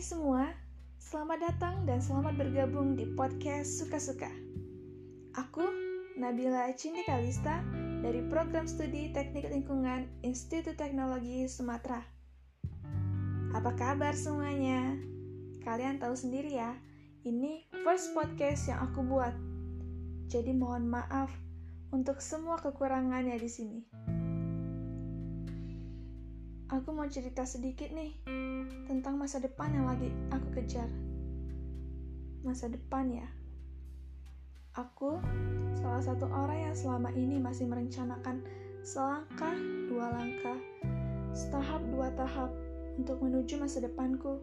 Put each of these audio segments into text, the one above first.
Selamat datang dan selamat bergabung di podcast Suka-Suka. Aku, Nabila Cindy Kalista, dari Program Studi Teknik Lingkungan Institut Teknologi Sumatera. Apa kabar semuanya? Kalian tahu sendiri ya, ini first podcast yang aku buat. Jadi mohon maaf untuk semua kekurangannya di sini. Aku mau cerita sedikit nih tentang masa depan yang lagi aku kejar. Masa depan ya. Aku salah satu orang yang selama ini masih merencanakan selangkah dua langkah, setahap dua tahap untuk menuju masa depanku.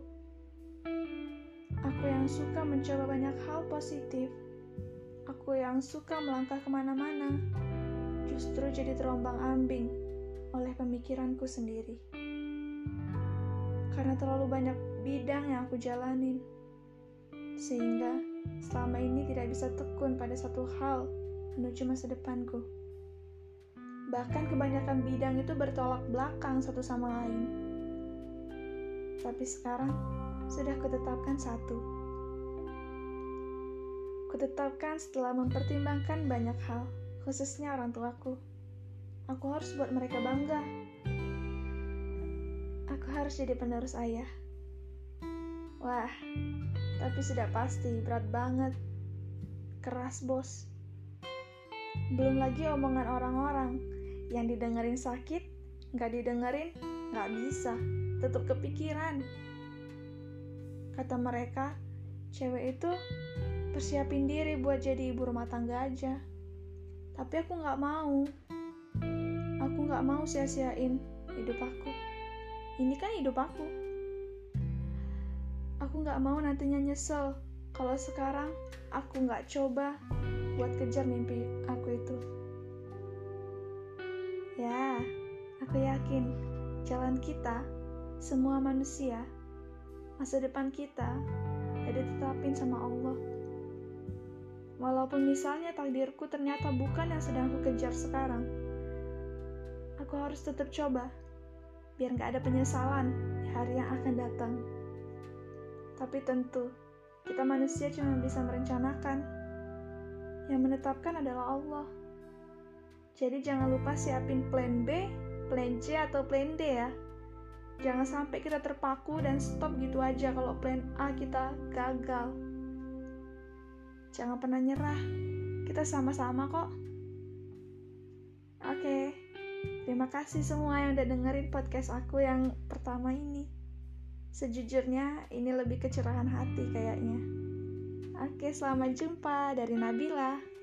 Aku yang suka mencoba banyak hal positif. Aku yang suka melangkah ke mana-mana, justru jadi terombang ambing oleh pemikiranku sendiri karena terlalu banyak bidang yang aku jalanin. Sehingga selama ini tidak bisa tekun pada satu hal menuju masa depanku. Bahkan kebanyakan bidang itu bertolak belakang satu sama lain. Tapi sekarang sudah kutetapkan satu. Kutetapkan setelah mempertimbangkan banyak hal, khususnya orang tuaku. Aku harus buat mereka bangga aku harus jadi penerus ayah. Wah, tapi sudah pasti berat banget. Keras, bos. Belum lagi omongan orang-orang yang didengerin sakit, nggak didengerin, nggak bisa, tetap kepikiran. Kata mereka, cewek itu persiapin diri buat jadi ibu rumah tangga aja. Tapi aku nggak mau. Aku nggak mau sia-siain hidup aku ini kan hidup aku. Aku gak mau nantinya nyesel kalau sekarang aku gak coba buat kejar mimpi aku itu. Ya, aku yakin jalan kita, semua manusia, masa depan kita, ada ditetapin sama Allah. Walaupun misalnya takdirku ternyata bukan yang sedang aku kejar sekarang, aku harus tetap coba biar gak ada penyesalan di hari yang akan datang. Tapi tentu, kita manusia cuma bisa merencanakan. Yang menetapkan adalah Allah. Jadi jangan lupa siapin plan B, plan C, atau plan D ya. Jangan sampai kita terpaku dan stop gitu aja kalau plan A kita gagal. Jangan pernah nyerah. Kita sama-sama kok. Oke. Okay. Terima kasih semua yang udah dengerin podcast aku yang pertama ini. Sejujurnya, ini lebih kecerahan hati kayaknya. Oke, selamat jumpa dari Nabila.